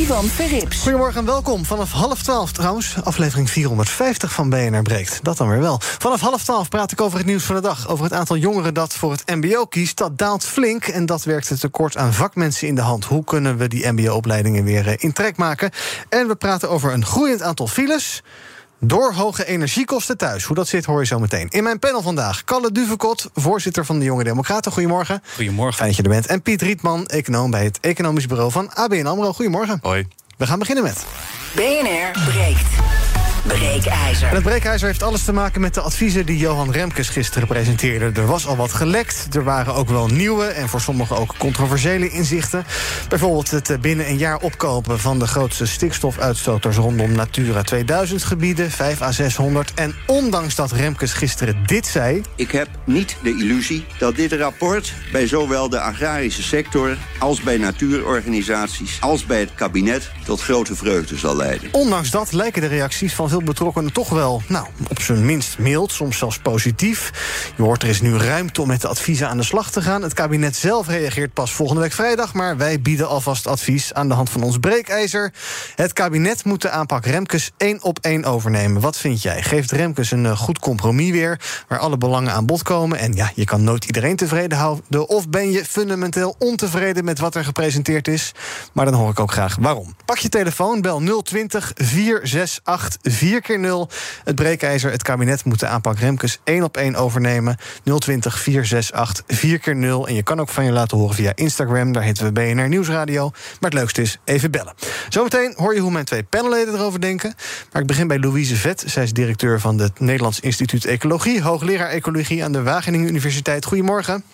Ivan Verrips. Goedemorgen en welkom. Vanaf half twaalf trouwens, aflevering 450 van BNR Breekt. Dat dan weer wel. Vanaf half twaalf praat ik over het nieuws van de dag. Over het aantal jongeren dat voor het mbo kiest. Dat daalt flink en dat werkt het tekort aan vakmensen in de hand. Hoe kunnen we die mbo-opleidingen weer eh, in trek maken? En we praten over een groeiend aantal files... Door hoge energiekosten thuis. Hoe dat zit, hoor je zo meteen. In mijn panel vandaag, Kalle Duvekot, voorzitter van de Jonge Democraten. Goedemorgen. Goedemorgen. Fijn dat je er bent. En Piet Rietman, econoom bij het Economisch Bureau van ABN AMRO. Goedemorgen. Hoi. We gaan beginnen met... BNR breekt. Breekijzer. En het breekijzer heeft alles te maken met de adviezen die Johan Remkes gisteren presenteerde. Er was al wat gelekt, er waren ook wel nieuwe en voor sommigen ook controversiële inzichten. Bijvoorbeeld het eh, binnen een jaar opkopen van de grootste stikstofuitstoters rondom Natura 2000 gebieden, 5 à 600. En ondanks dat Remkes gisteren dit zei. Ik heb niet de illusie dat dit rapport bij zowel de agrarische sector als bij natuurorganisaties als bij het kabinet tot grote vreugde zal leiden. Ondanks dat lijken de reacties van veel betrokkenen toch wel, nou, op zijn minst mild, soms zelfs positief. Je hoort er is nu ruimte om met de adviezen aan de slag te gaan. Het kabinet zelf reageert pas volgende week vrijdag, maar wij bieden alvast advies aan de hand van ons breekijzer. Het kabinet moet de aanpak Remkes één op één overnemen. Wat vind jij? Geeft Remkes een eh, goed compromis weer, waar alle belangen aan bod komen? En ja, je kan nooit iedereen tevreden houden. Of ben je fundamenteel ontevreden met wat er gepresenteerd is? Maar dan hoor ik ook graag waarom. Pak je telefoon, bel 020 468 4 keer 0 Het breekijzer, het kabinet moet de aanpak Remkes één op één overnemen. 020 468 4 keer 0 En je kan ook van je laten horen via Instagram. Daar heten we BNR Nieuwsradio. Maar het leukste is even bellen. Zometeen hoor je hoe mijn twee panelleden erover denken. Maar ik begin bij Louise Vet. Zij is directeur van het Nederlands Instituut Ecologie. Hoogleraar Ecologie aan de Wageningen Universiteit. Goedemorgen.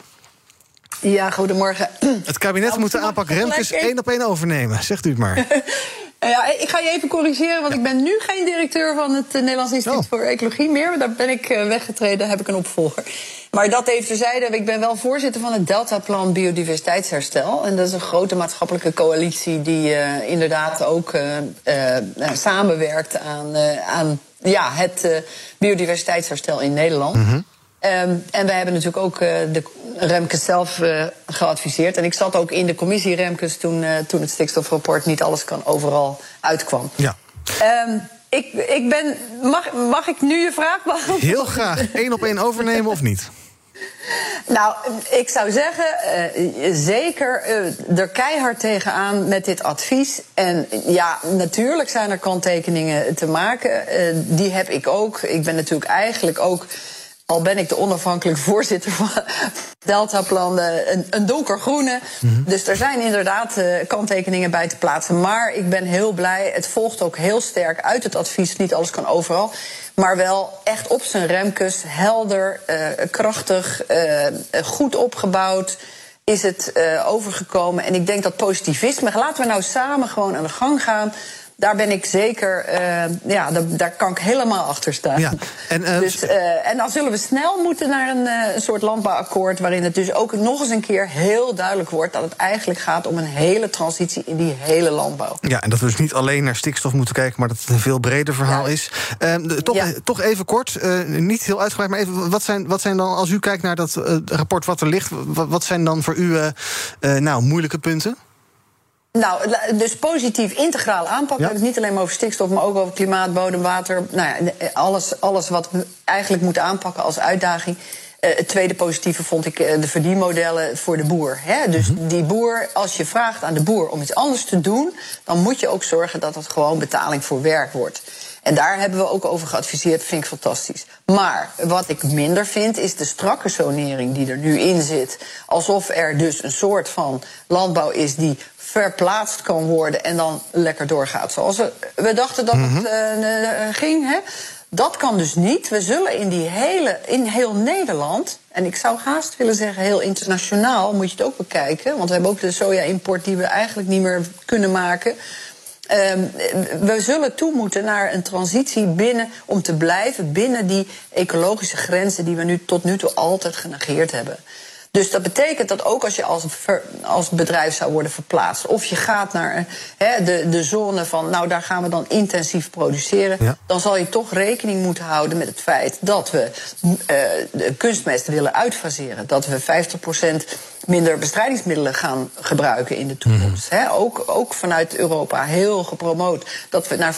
Ja, goedemorgen. Het kabinet moet de aanpak Remkes één op één overnemen. Zegt u het maar. Ja, ik ga je even corrigeren, want ik ben nu geen directeur van het eh, Nederlands Instituut Oh. voor Ecologie meer. Daar ben ik eh, weggetreden, heb ik een opvolger. Maar dat even terzijde, ik ben wel voorzitter van het Deltaplan Biodiversiteitsherstel. En dat is een grote maatschappelijke coalitie die eh, inderdaad ook eh, eh, samenwerkt aan, eh, aan ja, het eh, biodiversiteitsherstel in Nederland. Ehm, en wij hebben natuurlijk ook eh, de Remkes zelf eh, geadviseerd. En ik zat ook in de commissie Remkes toen, eh, toen het stikstofrapport niet alles kan overal uitkwam. Ja. Ehm, ik, ik ben. Mag, mag ik nu je vraag beantwoorden? Heel graag. één op één overnemen of niet? Nou, ik zou zeggen, zeker er keihard tegenaan met dit advies. En ja, natuurlijk zijn er kanttekeningen te maken. Die heb ik ook. Ik ben natuurlijk eigenlijk ook. Al ben ik de onafhankelijk voorzitter van Deltaplan, een, een donkergroene. Dus er zijn inderdaad eh, kanttekeningen bij te plaatsen. Maar ik ben heel blij. Het volgt ook heel sterk uit het advies. Niet alles kan overal. Maar wel echt op zijn remkes, helder, eh, krachtig, eh, goed opgebouwd is het eh, overgekomen. En ik denk dat positivisme, laten we nou samen gewoon aan de gang gaan. Daar ben ik zeker, eh, ja, daar, daar kan ik helemaal achter staan. Ja, en, eh, dus, eh, en dan zullen we snel moeten naar een, soort landbouwakkoord... waarin het dus ook nog eens een keer heel duidelijk wordt... dat het eigenlijk gaat om een hele transitie in die hele landbouw. Ja, en dat we dus niet alleen naar stikstof moeten kijken, maar dat het een veel breder verhaal Ja. is. Ehm, de- toch, Ja. toch even kort, niet heel uitgebreid, maar even, wat zijn, wat zijn dan, als u kijkt naar dat rapport wat er ligt, wat, wat zijn dan voor u nou, moeilijke punten? Nou, dus positief integraal aanpakken. Ja. Het niet alleen maar over stikstof, maar ook over klimaat, bodem, water. Nou ja, alles, alles wat we eigenlijk moeten aanpakken als uitdaging. Eh, het tweede positieve vond ik eh, de verdienmodellen voor de boer. Hè? Dus die boer, als je vraagt aan de boer om iets anders te doen, dan moet je ook zorgen dat het gewoon betaling voor werk wordt. En daar hebben we ook over geadviseerd, vind ik fantastisch. Maar wat ik minder vind, is de strakke zonering die er nu in zit. Alsof er dus een soort van landbouw is die verplaatst kan worden en dan lekker doorgaat. Zoals we, we dachten dat het eh, eh, ging. Hè? Dat kan dus niet. We zullen in die hele, in heel Nederland, en ik zou haast willen zeggen heel internationaal, moet je het ook bekijken. Want we hebben ook de soja-import die we eigenlijk niet meer kunnen maken. Ehm, we zullen toe moeten naar een transitie binnen om te blijven binnen die ecologische grenzen die we nu tot nu toe altijd genegeerd hebben. Dus dat betekent dat ook als je als, als bedrijf zou worden verplaatst, of je gaat naar de, de zone van, nou daar gaan we dan intensief produceren, dan zal je toch rekening moeten houden met het feit dat we uh, de kunstmest willen uitfaseren. Dat we 50% minder bestrijdingsmiddelen gaan gebruiken in de toekomst. Mhm. ook, ook vanuit Europa heel gepromoot dat we naar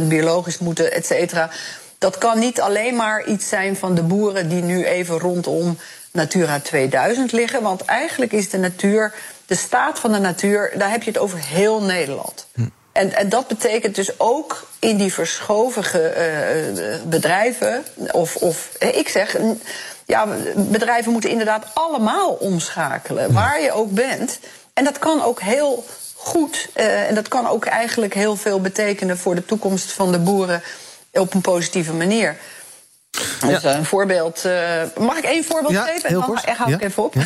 25% biologisch moeten, et cetera. Dat kan niet alleen maar iets zijn van de boeren die nu even rondom Natura 2000 liggen. Want eigenlijk is de natuur, de staat van de natuur, daar heb je het over heel Nederland. Hm. En, en, dat betekent dus ook in die verschoven uh, bedrijven, of, of ik zeg, ja, bedrijven moeten inderdaad allemaal omschakelen, waar je ook bent. En dat kan ook heel goed, uh, en dat kan ook eigenlijk heel veel betekenen voor de toekomst van de boeren op een positieve manier. Dus een voorbeeld. Uh, mag ik één voorbeeld ja, geven? Kort. Dan hou ik even op. uh,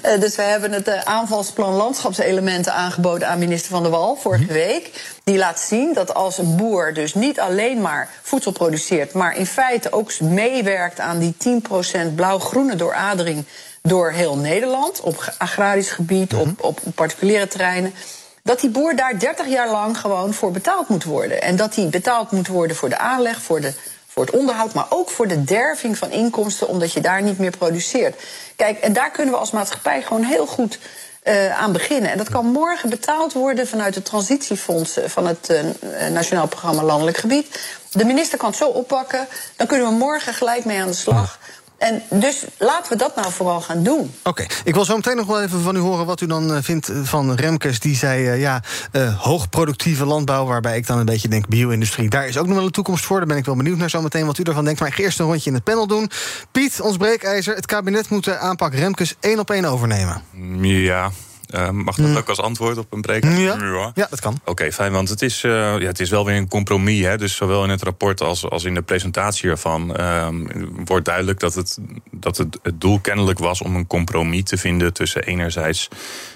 dus we hebben het uh, aanvalsplan landschapselementen aangeboden aan minister Van der Wal vorige mhm. week. Die laat zien dat als een boer dus niet alleen maar voedsel produceert, maar in feite ook meewerkt aan die 10% blauw-groene dooradering door heel Nederland, op agrarisch gebied, op, mhm. op particuliere terreinen dat die boer daar 30 jaar lang gewoon voor betaald moet worden. En dat hij betaald moet worden voor de aanleg, voor de voor het onderhoud, maar ook voor de derving van inkomsten, omdat je daar niet meer produceert. Kijk, en daar kunnen we als maatschappij gewoon heel goed uh, aan beginnen. En dat kan morgen betaald worden vanuit het transitiefonds van het uh, Nationaal Programma Landelijk Gebied. De minister kan het zo oppakken, dan kunnen we morgen gelijk mee aan de slag. En dus laten we dat nou vooral gaan doen. Oké, ik wil zo meteen nog wel even van u horen wat u dan uh, vindt van Remkes. Die zei, uh, ja, uh, hoogproductieve landbouw, waarbij ik dan een beetje denk bio-industrie. Daar is ook nog wel een toekomst voor. Daar ben ik wel benieuwd naar zo meteen wat u ervan denkt. Maar ik ga eerst een rondje in het panel doen. Piet, ons breekijzer. Het kabinet moet de aanpak Remkes één op één overnemen. Ja, uh, mag dat mm. ook als antwoord op een preek? Ja, ja. dat kan. Oké, fijn, want het is, uh, ja, het is wel weer een compromis. Hè? Dus zowel in het rapport als, als in de presentatie ervan uh, wordt duidelijk dat, het, dat het, het doel kennelijk was om een compromis te vinden tussen enerzijds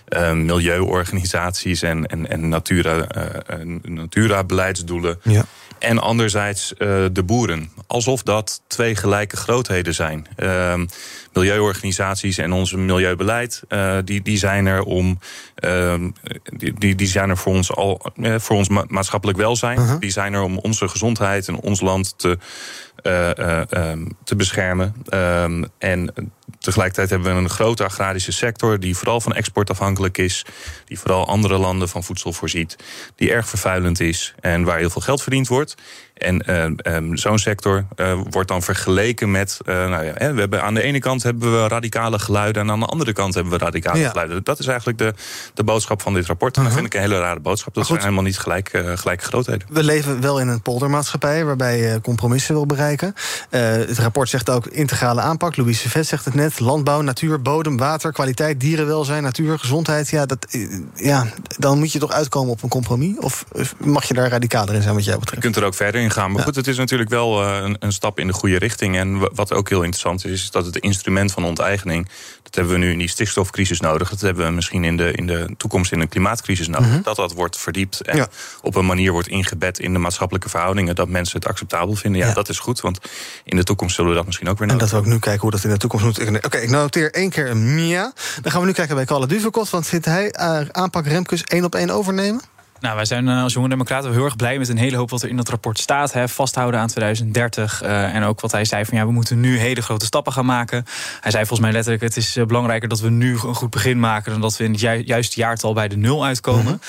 ehm, milieuorganisaties en, en, en natura, eh, natura-beleidsdoelen. Ja. En anderzijds de boeren. Alsof dat twee gelijke grootheden zijn. Ehm, milieuorganisaties en onze milieubeleid, uh, die, die zijn er om. Uh, die, die zijn er voor ons al uh, voor ons ma maatschappelijk welzijn. -huh. Die zijn er om onze gezondheid en ons land te, te beschermen. Um, en Tegelijkertijd hebben we een grote agrarische sector die vooral van export afhankelijk is, die vooral andere landen van voedsel voorziet, die erg vervuilend is en waar heel veel geld verdiend wordt. En uh, um, zo'n sector uh, wordt dan vergeleken met. Uh, nou ja, we hebben aan de ene kant hebben we radicale geluiden. En aan de andere kant hebben we radicale ja. geluiden. Dat is eigenlijk de, de boodschap van dit rapport. En -huh. dat vind ik een hele rare boodschap. Dat zijn helemaal niet gelijk, gelijke grootheden. We leven wel in een poldermaatschappij waarbij je compromissen wil bereiken. het rapport zegt ook integrale aanpak. Louise Vet zegt het net. Landbouw, natuur, bodem, water, kwaliteit, dierenwelzijn, natuur, gezondheid. Ja, dat, ja, dan moet je toch uitkomen op een compromis? Of mag je daar radicaler in zijn wat jij betreft? Je kunt er ook verder in Maar goed, het is natuurlijk wel uh, een, een, stap in de goede richting. En wat ook heel interessant is, is dat het instrument van onteigening... dat hebben we nu in die stikstofcrisis nodig. Dat hebben we misschien in de, in de toekomst in een klimaatcrisis nodig. Mm -hmm. Dat dat wordt verdiept en ja. op een manier wordt ingebed... in de maatschappelijke verhoudingen, dat mensen het acceptabel vinden. Ja, ja, dat is goed, want in de toekomst zullen we dat misschien ook weer nodig En dat we ook nu kijken hoe dat in de toekomst moet. Oké, okay, ik noteer één keer een Mia. Dan gaan we nu kijken bij Kalle Duvekot. Want vindt hij uh, aanpak Remkes één op één overnemen? Nou, wij zijn als jonge democraten heel erg blij met een hele hoop wat er in dat rapport staat. Hè. Vasthouden aan 2030. Uh, en ook wat hij zei van ja, we moeten nu hele grote stappen gaan maken. Hij zei volgens mij letterlijk: het is belangrijker dat we nu een goed begin maken. dan dat we in het ju juiste jaartal bij de nul uitkomen.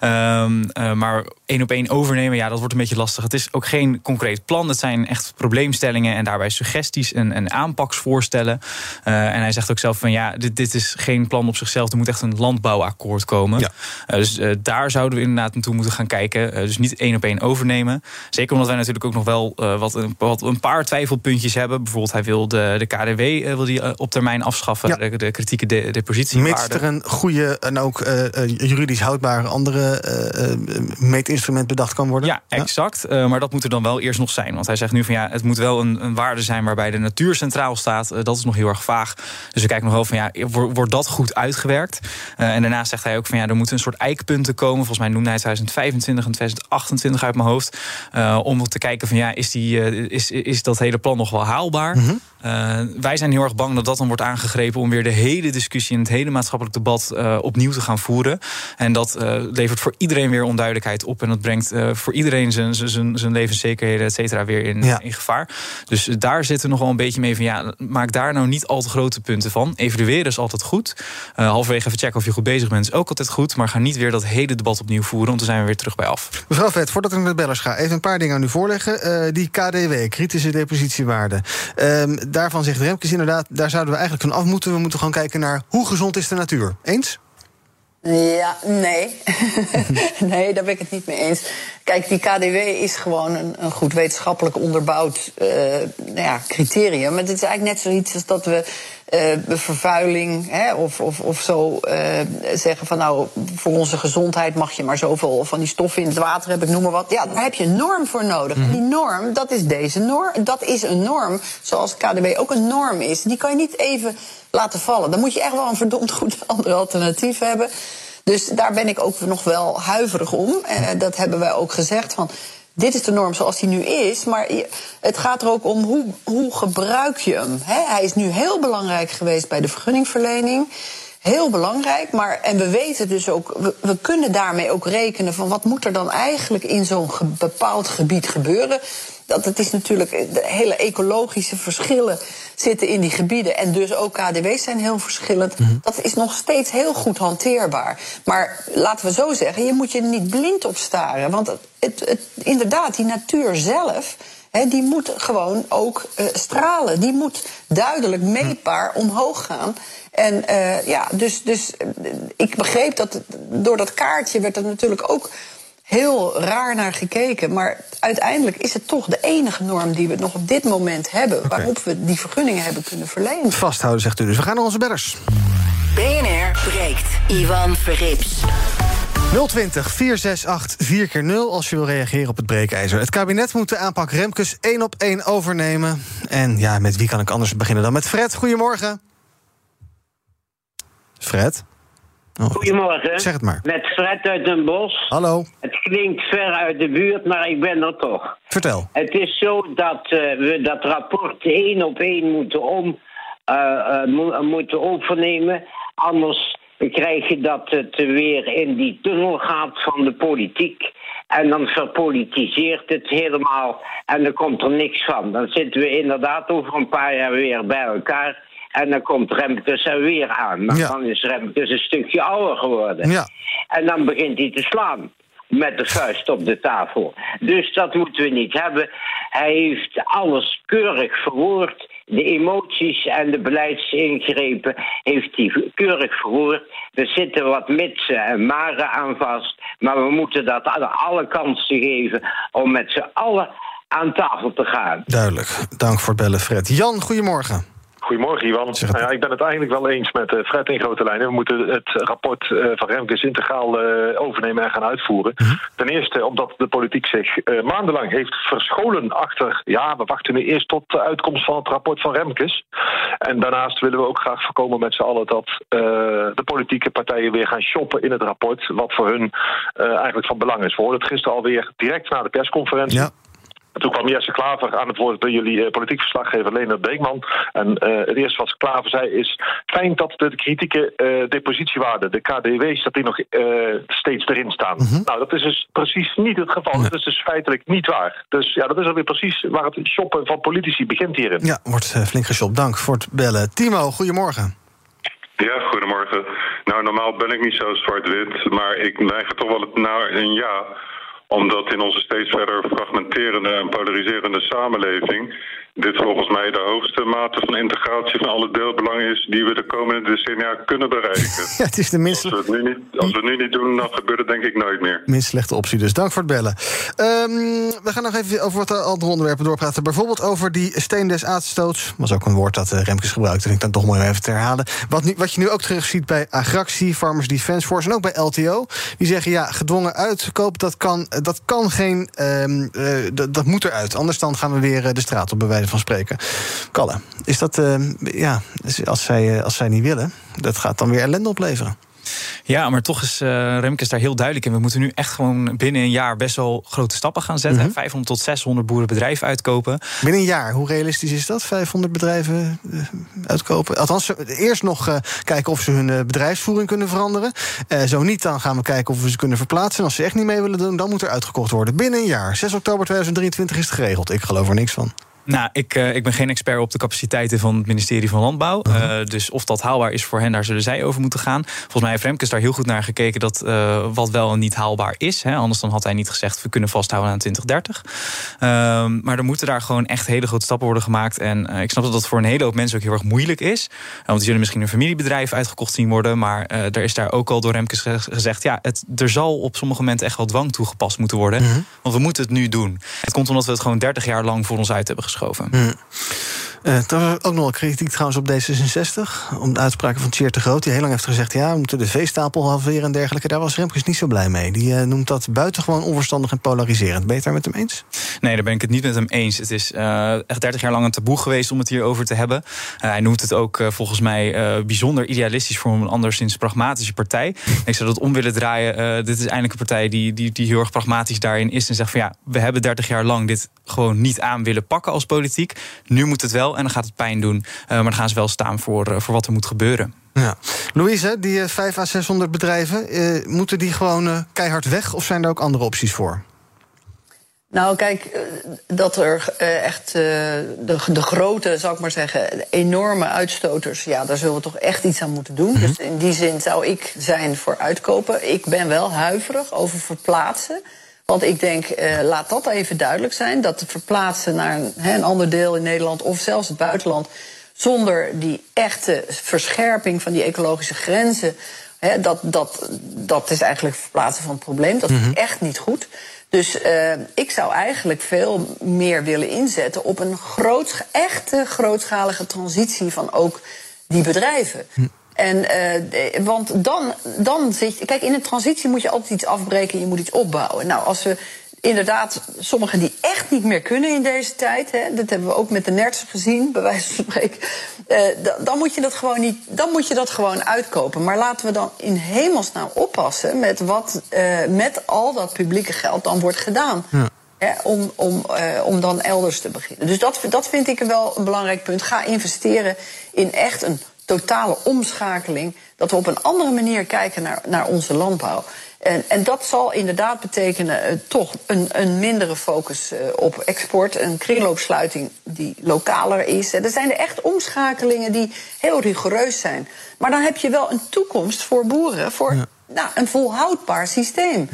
Mm -hmm. um, uh, maar één op één overnemen, ja, dat wordt een beetje lastig. Het is ook geen concreet plan. Het zijn echt probleemstellingen en daarbij suggesties en, en aanpaksvoorstellen. Uh, en hij zegt ook zelf van ja, dit, dit is geen plan op zichzelf. Er moet echt een landbouwakkoord komen. Ja. dus daar zouden we in inderdaad naartoe moeten gaan kijken. dus niet één op één overnemen. Zeker omdat wij natuurlijk ook nog wel wat, wat, een paar twijfelpuntjes hebben. Bijvoorbeeld, hij wil de, de KDW wil die, op termijn afschaffen. De, de, kritieke de, depositiewaarde. Mits er een goede en ook juridisch houdbare andere meetinstrument bedacht kan worden. Ja, exact. maar dat moet er dan wel eerst nog zijn. Want hij zegt nu van ja, het moet wel een, een waarde zijn waarbij de natuur centraal staat. dat is nog heel erg vaag. Dus we kijken nog wel van ja, wordt dat goed uitgewerkt? En daarnaast zegt hij ook van ja, er moeten een soort eikpunten komen. Volgens mij noemde hij 2025 en 2028 uit mijn hoofd. Uh, om te kijken van ja, is, die, uh, is, is dat hele plan nog wel haalbaar? -hmm. Wij zijn heel erg bang dat dat dan wordt aangegrepen om weer de hele discussie en het hele maatschappelijk debat opnieuw te gaan voeren. En dat levert voor iedereen weer onduidelijkheid op. En dat brengt voor iedereen zijn, zijn, zijn levenszekerheden, et cetera, weer in, ja. in gevaar. Dus daar zitten nog wel een beetje mee van ja, maak daar nou niet al te grote punten van. Evalueren is altijd goed. Halverwege even checken of je goed bezig bent is ook altijd goed. Maar ga niet weer dat hele debat opnieuw voeren, want dan zijn we weer terug bij af. Mevrouw Vet, voordat ik naar de bellers ga, even een paar dingen aan u voorleggen. Die KDW, kritische depositiewaarde. Uh, daarvan zegt Remkes inderdaad, daar zouden we eigenlijk van af moeten. We moeten gewoon kijken naar hoe gezond is de natuur. Eens? Ja, nee. nee, daar ben ik het niet mee eens. Kijk, die KDW is gewoon een, een goed wetenschappelijk onderbouwd uh, nou ja, criterium. Maar het is eigenlijk net zoiets als dat we vervuiling hè, of, of, of zo uh, zeggen van nou, voor onze gezondheid mag je maar zoveel van die stoffen in het water hebben, ik noem maar wat. Ja, daar heb je een norm voor nodig. En die norm, dat is deze norm. Dat is een norm, zoals KDW ook een norm is. Die kan je niet even laten vallen. Dan moet je echt wel een verdomd goed ander alternatief hebben. Dus daar ben ik ook nog wel huiverig om. Uh, dat hebben wij ook gezegd van dit is de norm zoals die nu is. Maar het gaat er ook om hoe, hoe gebruik je hem. He, hij is nu heel belangrijk geweest bij de vergunningverlening. Heel belangrijk, maar en we weten dus ook, we, we kunnen daarmee ook rekenen van wat moet er dan eigenlijk in zo'n ge, bepaald gebied gebeuren dat het is natuurlijk de hele ecologische verschillen zitten in die gebieden. En dus ook KDW's zijn heel verschillend. Mhm. Dat is nog steeds heel goed hanteerbaar. Maar laten we zo zeggen, je moet je niet blind op staren. Want het, het, inderdaad, die natuur zelf. Die moet gewoon ook uh, stralen. Die moet duidelijk meetbaar omhoog gaan. En uh, ja, dus, dus uh, ik begreep dat door dat kaartje werd er natuurlijk ook heel raar naar gekeken. Maar uiteindelijk is het toch de enige norm die we nog op dit moment hebben... Okay. waarop we die vergunningen hebben kunnen verlenen. Vasthouden, zegt u dus. We gaan naar onze bedders. BNR breekt. Ivan Verrips. 020 468 4 keer 0 als je wil reageren op het breekijzer. Het kabinet moet de aanpak Remkes één op één overnemen. En ja, met wie kan ik anders beginnen dan met Fred? Goedemorgen. Fred? Oh, Goedemorgen. Zeg het maar. Met Fred uit Den Bosch. Hallo. Het klinkt ver uit de buurt, maar ik ben er toch. Vertel. Het is zo dat uh, we dat rapport één op één moeten, om, uh, uh, moeten overnemen. Anders krijg je dat het weer in die tunnel gaat van de politiek. En dan verpolitiseert het helemaal en dan komt er niks van. Dan zitten we inderdaad over een paar jaar weer bij elkaar en dan komt Remkes er weer aan. Maar dan is Remkes een stukje ouder geworden. Ja. En dan begint hij te slaan met de vuist op de tafel. Dus dat moeten we niet hebben. Hij heeft alles keurig verwoord. De emoties en de beleidsingrepen heeft hij keurig verwoord. Er zitten wat mitsen en maren aan vast. Maar we moeten dat alle kansen geven om met z'n allen aan tafel te gaan. Duidelijk. Dank voor bellen, Fred. Jan, goedemorgen. Goedemorgen, Iwan. Nou ja, ik ben het eigenlijk wel eens met uh, Fred in grote lijnen. We moeten het rapport uh, van Remkes integraal uh, overnemen en gaan uitvoeren. Mm -hmm. Ten eerste omdat de politiek zich maandenlang heeft verscholen achter... ja, we wachten nu eerst tot de uitkomst van het rapport van Remkes. En daarnaast willen we ook graag voorkomen met z'n allen... dat de politieke partijen weer gaan shoppen in het rapport... wat voor hun eigenlijk van belang is. We hoorden het gisteren alweer direct na de persconferentie... Ja. Toen kwam Jesse Klaver aan het woord bij jullie uh, politiek verslaggever Leonard Beekman. En uh, het eerste wat Klaver zei is... fijn dat de kritieke uh, depositiewaarde, de KDW's, dat die nog steeds erin staan. Mm -hmm. Nou, dat is dus precies niet het geval. Nee. Dat is dus feitelijk niet waar. Dus ja, dat is alweer precies waar het shoppen van politici begint hierin. Ja, wordt flink geshopt. Dank voor het bellen. Timo, goedemorgen. Ja, goedemorgen. Nou, normaal ben ik niet zo zwart-wit, maar ik neig toch wel naar een ja omdat in onze steeds verder fragmenterende en polariserende samenleving dit volgens mij de hoogste mate van integratie van alle deelbelangen is die we de komende decennia kunnen bereiken. Ja, het is de minst, Als we het nu niet, als we het nu niet doen, dan gebeurt het denk ik nooit meer. minst slechte optie. Dus dank voor het bellen. Ehm, we gaan nog even over wat andere onderwerpen doorpraten. Bijvoorbeeld over die steen des aardstoots. was ook een woord dat eh, Remkes gebruikte. Vind ik dan toch mooi om even te herhalen. Wat, nu, wat je nu ook terug ziet bij Agractie, Farmers Defence Force en ook bij LTO. Die zeggen ja, gedwongen uitkoop, dat kan, dat kan geen. ehm, eh, dat, moet eruit. Anders dan gaan we weer eh, de straat op, bij wijze van spreken. Kalle, is dat. ehm, ja, als zij, eh, als zij niet willen, dat gaat dan weer ellende opleveren. Ja, maar toch is eh Remkes daar heel duidelijk in. We moeten nu echt gewoon binnen een jaar best wel grote stappen gaan zetten. Mhm. 500 tot 600 boerenbedrijven uitkopen. Binnen een jaar, hoe realistisch is dat? 500 bedrijven eh, uitkopen? Althans, eerst nog eh, kijken of ze hun eh, bedrijfsvoering kunnen veranderen. Eh, zo niet, dan gaan we kijken of we ze kunnen verplaatsen. En als ze echt niet mee willen doen, dan moet er uitgekocht worden. Binnen een jaar, 6 oktober 2023 is het geregeld. Ik geloof er niks van. Nou, ik, eh, ik ben geen expert op de capaciteiten van het ministerie van Landbouw. Eh, dus of dat haalbaar is voor hen, daar zullen zij over moeten gaan. Volgens mij heeft Remkes daar heel goed naar gekeken dat eh, wat wel en niet haalbaar is. Hè. Anders dan had hij niet gezegd, we kunnen vasthouden aan 2030. Ehm, maar er moeten daar gewoon echt hele grote stappen worden gemaakt. En ik snap dat dat voor een hele hoop mensen ook heel erg moeilijk is. Want die zullen misschien een familiebedrijf uitgekocht zien worden. Maar er is daar ook al door Remkes ge- gezegd... ja, het, er zal op sommige momenten echt wel dwang toegepast moeten worden. Want we moeten het nu doen. Het komt omdat we het gewoon 30 jaar lang voor ons uit hebben geschoven geschoven. Hmm. Eh trouwens, ook nog wel kritiek trouwens op D66. Om de uitspraken van Tjeerd de Groot. Die heel lang heeft gezegd, ja, we moeten de veestapel halveren en dergelijke. Daar was Remkes niet zo blij mee. Die eh, noemt dat buitengewoon onverstandig en polariserend. Ben je het daar met hem eens? Nee, daar ben ik het niet met hem eens. Het is eh, echt 30 jaar lang een taboe geweest om het hierover te hebben. Hij noemt het ook volgens mij bijzonder idealistisch voor een anderszins pragmatische partij. Ik zou dat om willen draaien. Dit is eindelijk een partij die, die, die heel erg pragmatisch daarin is. En zegt van ja, we hebben 30 jaar lang dit gewoon niet aan willen pakken als politiek. Nu moet het wel en dan gaat het pijn doen. Eh, maar dan gaan ze wel staan voor, eh, voor wat er moet gebeuren. Ja. Louise, die eh, 5 à 600 bedrijven, eh, moeten die gewoon eh, keihard weg? Of zijn er ook andere opties voor? Nou, kijk, eh, dat er eh, echt eh, de, de grote, zou ik maar zeggen, enorme uitstoters, ja, daar zullen we toch echt iets aan moeten doen. Dus in die zin zou ik zijn voor uitkopen. Ik ben wel huiverig over verplaatsen. Want ik denk, eh, laat dat even duidelijk zijn. Dat het verplaatsen naar een, een ander deel in Nederland of zelfs het buitenland. zonder die echte verscherping van die ecologische grenzen. Dat, dat, dat is eigenlijk het verplaatsen van het probleem. Dat is echt niet goed. Dus eh, ik zou eigenlijk veel meer willen inzetten op een groot, echte grootschalige transitie van ook die bedrijven. En, eh, want dan, dan zit je. Kijk, in een transitie moet je altijd iets afbreken en je moet iets opbouwen. Nou, als we inderdaad sommigen die echt niet meer kunnen in deze tijd. Hè, dat hebben we ook met de nerds gezien, bij wijze van spreken. eh, da- dan, moet je dat gewoon niet, dan moet je dat gewoon uitkopen. Maar laten we dan in hemelsnaam oppassen met wat eh, met al dat publieke geld dan wordt gedaan. Hè, om, om, eh, om dan elders te beginnen. Dus dat, dat vind ik wel een belangrijk punt. Ga investeren in echt een totale omschakeling. Dat we op een andere manier kijken naar, naar onze landbouw. En, en dat zal inderdaad betekenen eh, toch een, een mindere focus eh, op export. Een kringloopsluiting die lokaler is. Er zijn er echt omschakelingen die heel rigoureus zijn. Maar dan heb je wel een toekomst voor boeren. Voor nou, een volhoudbaar systeem.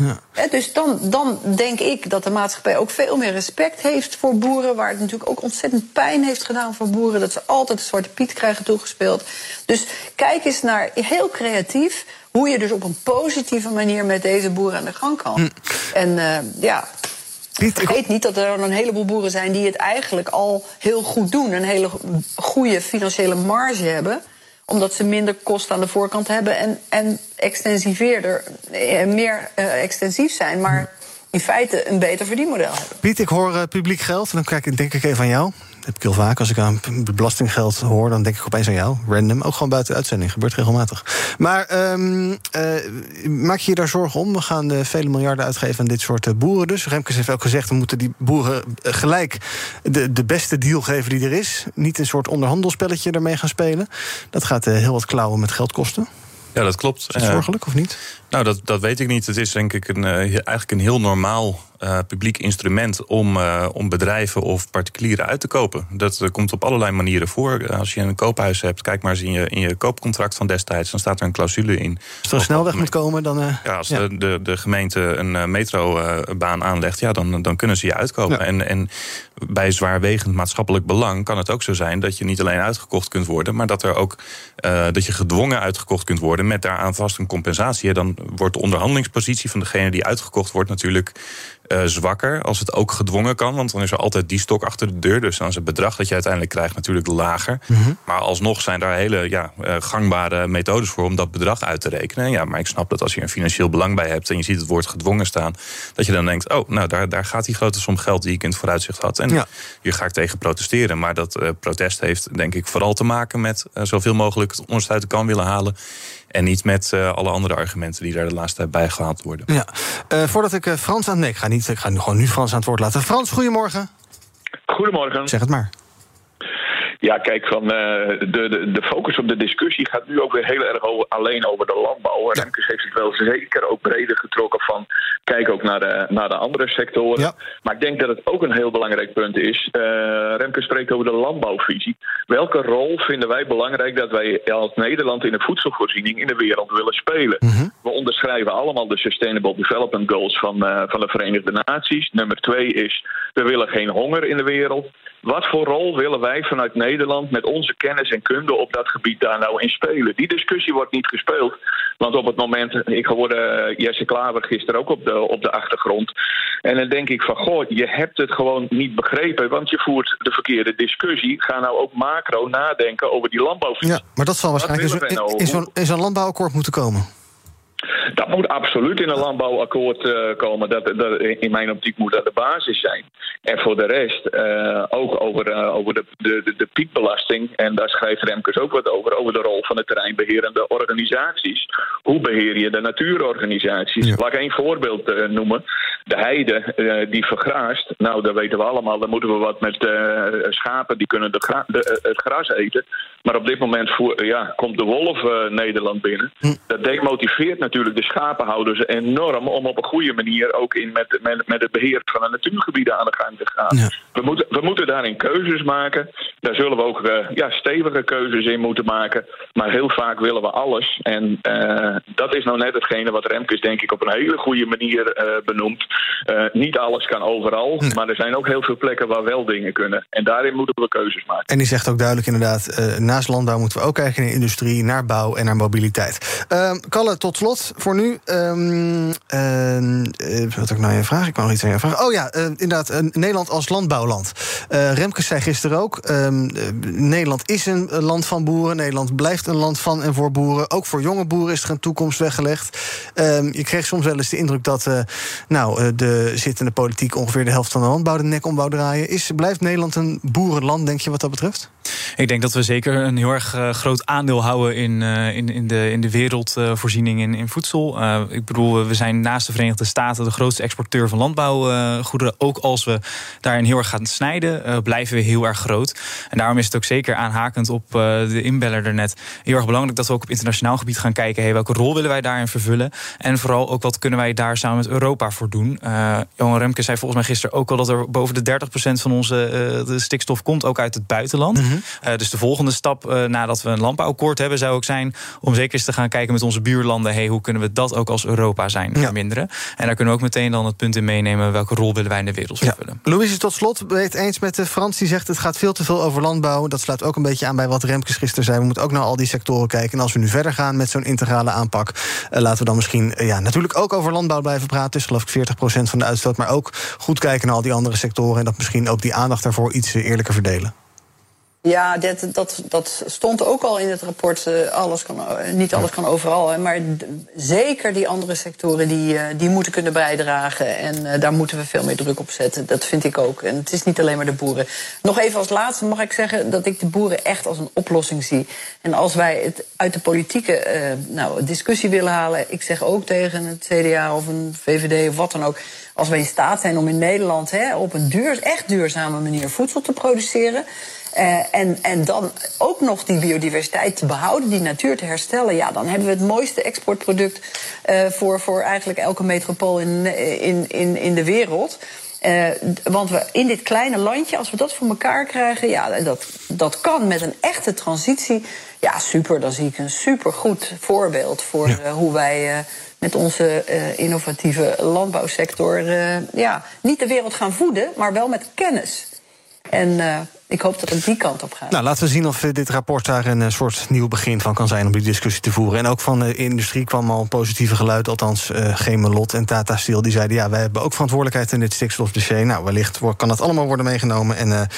Dus dan, dan denk ik dat de maatschappij ook veel meer respect heeft voor boeren. Waar het natuurlijk ook ontzettend pijn heeft gedaan voor boeren. Dat ze altijd de zwarte piet krijgen toegespeeld. Dus kijk eens naar heel creatief hoe je dus op een positieve manier met deze boeren aan de gang kan. En eh, ja. Vergeet niet dat er een heleboel boeren zijn die het eigenlijk al heel goed doen. Een hele goede financiële marge hebben omdat ze minder kosten aan de voorkant hebben en, en extensiveerder, eh, meer eh, extensief zijn, maar in feite een beter verdienmodel hebben. Piet, ik hoor eh, publiek geld. En dan kijk, ik- denk ik even aan jou. Dat heb ik heel vaak. Als ik aan belastinggeld hoor, dan denk ik opeens aan jou. Random. Ook gewoon buiten de uitzending. Gebeurt regelmatig. Maar ehm, eh, maak je je daar zorgen om? We gaan eh, vele miljarden uitgeven aan dit soort eh, boeren. Dus Remkes heeft ook gezegd... we moeten die boeren gelijk de, de beste deal geven die er is. Niet een soort onderhandelspelletje ermee gaan spelen. Dat gaat heel wat klauwen met geld kosten. Ja, dat klopt. Is het zorgelijk of niet? Nou, dat, dat weet ik niet. Het is denk ik een, eh, eigenlijk een heel normaal uh, publiek instrument om, uh, om bedrijven of particulieren uit te kopen. Dat uh, komt op allerlei manieren voor. Als je een koophuis hebt, kijk maar eens in je, in je koopcontract van destijds, dan staat er een clausule in. Als er een snelweg moet komen, dan. ja, als ja. De, de, de, gemeente een metrobaan aanlegt, ja, dan, dan kunnen ze je uitkopen. Ja. En, en bij zwaarwegend maatschappelijk belang kan het ook zo zijn dat je niet alleen uitgekocht kunt worden, maar dat er ook dat je gedwongen uitgekocht kunt worden met daaraan vast een compensatie. Dan wordt de onderhandelingspositie van degene die uitgekocht wordt natuurlijk uh, zwakker als het ook gedwongen kan. Want dan is er altijd die stok achter de deur. Dus dan is het bedrag dat je uiteindelijk krijgt natuurlijk lager. Mm -hmm. Maar alsnog zijn daar hele ja, uh, gangbare methodes voor om dat bedrag uit te rekenen. Ja, maar ik snap dat als je een financieel belang bij hebt en je ziet het woord gedwongen staan, dat je dan denkt: oh, nou daar, daar gaat die grote som geld die ik in het vooruitzicht had. En ja. hier ga ik tegen protesteren. Maar dat uh, protest heeft denk ik vooral te maken met zoveel mogelijk het onderste uit de kan willen halen. En niet met uh, alle andere argumenten die daar de laatste tijd bij gehaald worden. Ja. Uh, voordat ik uh, Frans aan. Nee, ik ga, niet, ik ga nu gewoon nu Frans aan het woord laten. Frans, goedemorgen. Goedemorgen. Zeg het maar. Ja, kijk, van, uh, de, de, de focus op de discussie gaat nu ook weer heel erg over, alleen over de landbouw. Remkes heeft het wel zeker ook breder getrokken van kijk ook naar de, naar de andere sectoren. Ja. Maar ik denk dat het ook een heel belangrijk punt is. Uh, Remke spreekt over de landbouwvisie. Welke rol vinden wij belangrijk dat wij als Nederland in de voedselvoorziening in de wereld willen spelen? Mm -hmm. We onderschrijven allemaal de Sustainable Development Goals van, uh, van de Verenigde Naties. Nummer twee is, we willen geen honger in de wereld. Wat voor rol willen wij vanuit Nederland met onze kennis en kunde op dat gebied daar nou in spelen? Die discussie wordt niet gespeeld. Want op het moment, ik hoorde Jesse Klaver gisteren ook op de, op de achtergrond. En dan denk ik van, goh, je hebt het gewoon niet begrepen, want je voert de verkeerde discussie. Ga nou ook macro nadenken over die landbouwvisie. Ja, maar dat zal waarschijnlijk in, zo'n zo landbouwakkoord moeten komen. Dat moet absoluut in een landbouwakkoord uh, komen. Dat, dat, in mijn optiek moet dat de basis zijn. En voor de rest uh, ook over, uh, over de, de, de, piekbelasting. En daar schrijft Remkes ook wat over. Over de rol van de terreinbeherende organisaties. Hoe beheer je de natuurorganisaties? Ja. Laat ik één voorbeeld noemen. De heide die vergraast. Nou, dat weten we allemaal. Dan moeten we wat met schapen. Die kunnen de gra de, het gras eten. Maar op dit moment voer, ja, komt de wolf Nederland binnen. Hm. Dat demotiveert natuurlijk de schapenhouders enorm om op een goede manier ook in met, met, met het beheer van de natuurgebieden aan de gang te gaan. Ja. We, moeten, we moeten daarin keuzes maken. Daar zullen we ook uh, ja, stevige keuzes in moeten maken. Maar heel vaak willen we alles. En uh, dat is nou net hetgene wat Remkes denk ik op een hele goede manier uh, benoemt. niet alles kan overal. Nee. Maar er zijn ook heel veel plekken waar wel dingen kunnen. En daarin moeten we keuzes maken. En die zegt ook duidelijk inderdaad, naast landbouw moeten we ook kijken naar industrie, naar bouw en naar mobiliteit. Kalle, tot slot voor nu. Um, uh, wat ik nou je vraag? Ik wou nog iets aan je vragen. Oh ja, uh, inderdaad, uh, Nederland als landbouwland. Remkes zei gisteren ook: um, Nederland is een land van boeren. Nederland blijft een land van en voor boeren. Ook voor jonge boeren is er een toekomst weggelegd. Je kreeg soms wel eens de indruk dat nou, de zittende politiek ongeveer de helft van de landbouw de nek om wou draaien. Is, blijft Nederland een boerenland, denk je, wat dat betreft? Ik denk dat we zeker een heel erg groot aandeel houden in, in, in, de, in de wereldvoorziening in, in voedsel. Uh, ik bedoel, we zijn naast de Verenigde Staten de grootste exporteur van landbouwgoederen. Ook als we daarin heel erg gaan snijden, blijven we heel erg groot. En daarom is het ook zeker aanhakend op de inbeller ernet heel erg belangrijk dat we ook op internationaal gebied gaan kijken. Welke rol willen wij daarin vervullen? En vooral ook wat kunnen wij daar samen met Europa voor doen? Johan Remke zei volgens mij gisteren ook al dat er boven de 30% van onze de stikstof komt ook uit het buitenland. -hmm. Dus de volgende stap nadat we een landbouwakkoord hebben, zou ook zijn om zeker eens te gaan kijken met onze buurlanden. Hey, hoe kunnen we dat ook als Europa zijn ja. verminderen? En daar kunnen we ook meteen dan het punt in meenemen... welke rol willen wij in de wereld vervullen. Ja. Louise, tot slot, het eens met de Frans die zegt... het gaat veel te veel over landbouw. Dat sluit ook een beetje aan bij wat Remkes gisteren zei. We moeten ook naar al die sectoren kijken. En als we nu verder gaan met zo'n integrale aanpak... Uh, laten we dan misschien ja, natuurlijk ook over landbouw blijven praten. Is geloof ik 40% van de uitstoot. Maar ook goed kijken naar al die andere sectoren... en dat misschien ook die aandacht daarvoor iets eerlijker verdelen. Ja, dat, dat, dat stond ook al in het rapport. Uh, alles kan, uh, niet alles kan overal. Maar zeker die andere sectoren die, uh, die moeten kunnen bijdragen. En daar moeten we veel meer druk op zetten. Dat vind ik ook. En het is niet alleen maar de boeren. Nog even als laatste mag ik zeggen dat ik de boeren echt als een oplossing zie. En als wij het uit de politieke nou, discussie willen halen. Ik zeg ook tegen het CDA of een VVD of wat dan ook. Als wij in staat zijn om in Nederland hè, op een duur, echt duurzame manier voedsel te produceren Uh, en, en dan ook nog die biodiversiteit te behouden, die natuur te herstellen. Ja, dan hebben we het mooiste exportproduct uh, voor, voor eigenlijk elke metropool in, in, in, in de wereld. Uh, want we in dit kleine landje, als we dat voor elkaar krijgen, ja, dat, dat kan met een echte transitie. Ja, super. Dan zie ik een supergoed voorbeeld voor ja. uh, hoe wij uh, met onze innovatieve landbouwsector ja, niet de wereld gaan voeden, maar wel met kennis. En ik hoop dat het die kant op gaat. Nou, laten we zien of dit rapport daar een soort nieuw begin van kan zijn om die discussie te voeren. En ook van de industrie kwam al positieve geluid, althans uh, Gemelot en Tata Steel. Die zeiden ja, wij hebben ook verantwoordelijkheid in dit stikstofdossier. Nou, wellicht kan dat allemaal worden meegenomen. En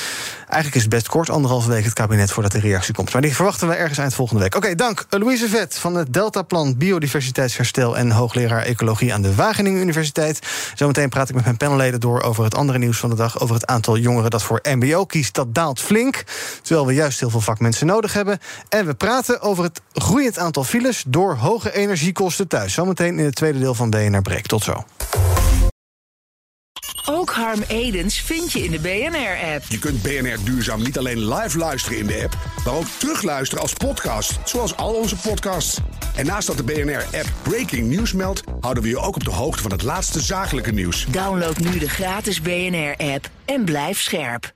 eigenlijk is het best kort, anderhalve week het kabinet voordat de reactie komt. Maar die verwachten we ergens eind volgende week. Oké, dank. Louise Vet van het Deltaplan Biodiversiteitsherstel en hoogleraar Ecologie aan de Wageningen Universiteit. Zometeen praat ik met mijn panelleden door over het andere nieuws van de dag. Over het aantal jongeren dat voor MBO kiest. Dat daalt flink. Terwijl we juist heel veel vakmensen nodig hebben. En we praten over het groeiend aantal files door hoge energiekosten thuis. Zometeen in het tweede deel van BNR Break. Tot zo. Ook Harm Edens vind je in de BNR-app. Je kunt BNR Duurzaam niet alleen live luisteren in de app, maar ook terugluisteren als podcast, zoals al onze podcasts. En naast dat de BNR-app Breaking News meldt, houden we je ook op de hoogte van het laatste zakelijke nieuws. Download nu de gratis BNR-app en blijf scherp.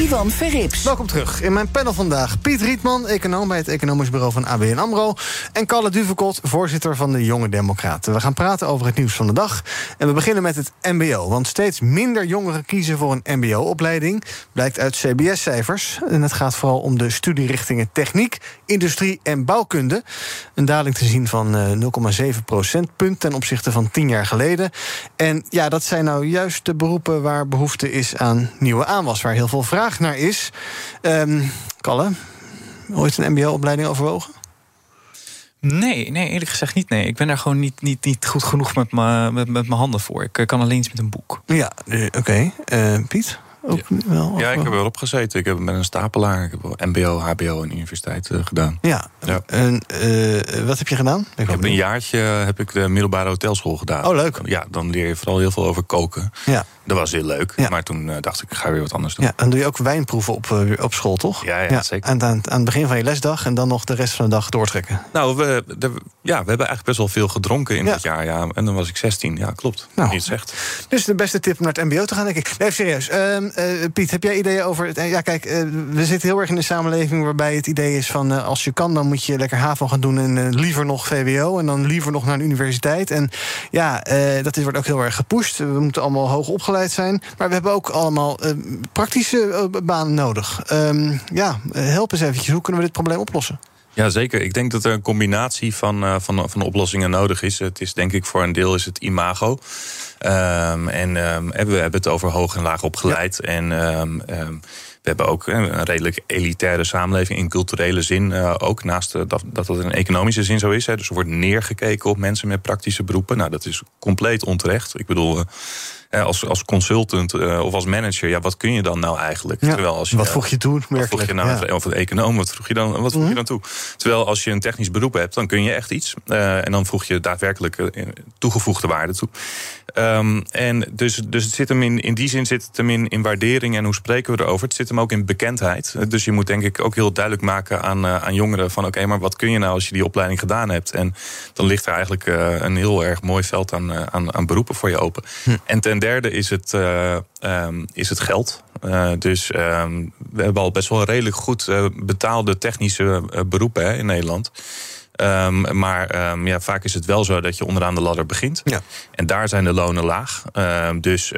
Ivan Verrips. Welkom terug. In mijn panel vandaag Piet Rietman, econoom bij het economisch bureau van ABN AMRO... en Kalle Duvekot, voorzitter van de Jonge Democraten. We gaan praten over het nieuws van de dag. En we beginnen met het mbo. Want steeds minder jongeren kiezen voor een mbo-opleiding... blijkt uit CBS-cijfers. En het gaat vooral om de studierichtingen techniek, industrie en bouwkunde. Een daling te zien van 0,7 procentpunt ten opzichte van 10 jaar geleden. En ja, dat zijn nou juist de beroepen waar behoefte is aan nieuwe aanwas... waar heel veel vraag naar is. Um, Kalle, ooit een MBO-opleiding overwogen? Nee, nee, eerlijk gezegd niet. Nee. Ik ben daar gewoon niet, niet, niet goed genoeg met mijn met, met handen voor. Ik kan alleen iets met een boek. Ja, oké. Okay. Uh, Piet? Ook ja. wel, ja, ik heb wel opgezeten. Ik heb met een stapelaar. Ik heb wel MBO, HBO en universiteit uh, gedaan. Ja. ja. En uh, wat heb je gedaan? Ik, ik heb een jaartje heb ik de middelbare hotelschool gedaan. Oh, leuk. Ja, dan leer je vooral heel veel over koken. Ja. Dat was heel leuk. Ja. Maar toen uh, dacht ik, ik ga weer wat anders doen. Ja, dan doe je ook wijnproeven op, op school, toch? Ja, ja, zeker. Aan, aan, aan het begin van je lesdag en dan nog de rest van de dag doortrekken. Nou, we, de, ja, we hebben eigenlijk best wel veel gedronken in dat jaar. Ja. En dan was ik 16. Ja, klopt. Nou. Niet zegt. Dus de beste tip om naar het MBO te gaan, denk ik. Nee, serieus. Eh, Piet, heb jij ideeën over. het- ja, kijk, eh, we zitten heel erg in een samenleving waarbij het idee is van eh, als je kan, dan moet je lekker HAVO gaan doen en eh, liever nog VWO en dan liever nog naar een universiteit. En ja, eh, dat is, wordt ook heel erg gepusht. We moeten allemaal hoog opgeleid zijn. Maar we hebben ook allemaal eh, praktische eh, banen nodig. Ehm, ja, eh, help eens eventjes. Hoe kunnen we dit probleem oplossen? Ja, zeker. Ik denk dat er een combinatie van, eh, van, van oplossingen nodig is. Het is denk ik voor een deel is het imago. Ehm, en ehm, en we hebben het over hoog en laag opgeleid. En ehm, we hebben ook eh, een redelijk elitaire samenleving in culturele zin. eh, ook naast eh, dat, dat het in economische zin zo is. Hè. Dus er wordt neergekeken op mensen met praktische beroepen. Nou, dat is compleet onterecht. Ik bedoel. als, als consultant of als manager, ja, wat kun je dan nou eigenlijk? Ja, Terwijl als je, wat voeg je toe? wat vroeg je nou, Ja. Mhm. of een econoom, wat vroeg je dan, wat vroeg je dan toe? Terwijl als je een technisch beroep hebt, dan kun je echt iets. En dan voeg je daadwerkelijk toegevoegde waarde toe. Ehm, en dus, dus het zit hem in, in die zin zit het hem in, in waardering en hoe spreken we erover. Het zit hem ook in bekendheid. Dus je moet denk ik ook heel duidelijk maken aan, eh, aan jongeren van oké, maar wat kun je nou als je die opleiding gedaan hebt? En dan ligt er eigenlijk eh, een heel erg mooi veld aan, eh, aan, aan beroepen voor je open. En ten derde is het, eh, ehm, is het geld. Dus ehm, we hebben al best wel redelijk goed betaalde technische beroepen hè, in Nederland. Ehm, maar ehm, ja, vaak is het wel zo dat je onderaan de ladder begint. Ja. En daar zijn de lonen laag. Ehm, dus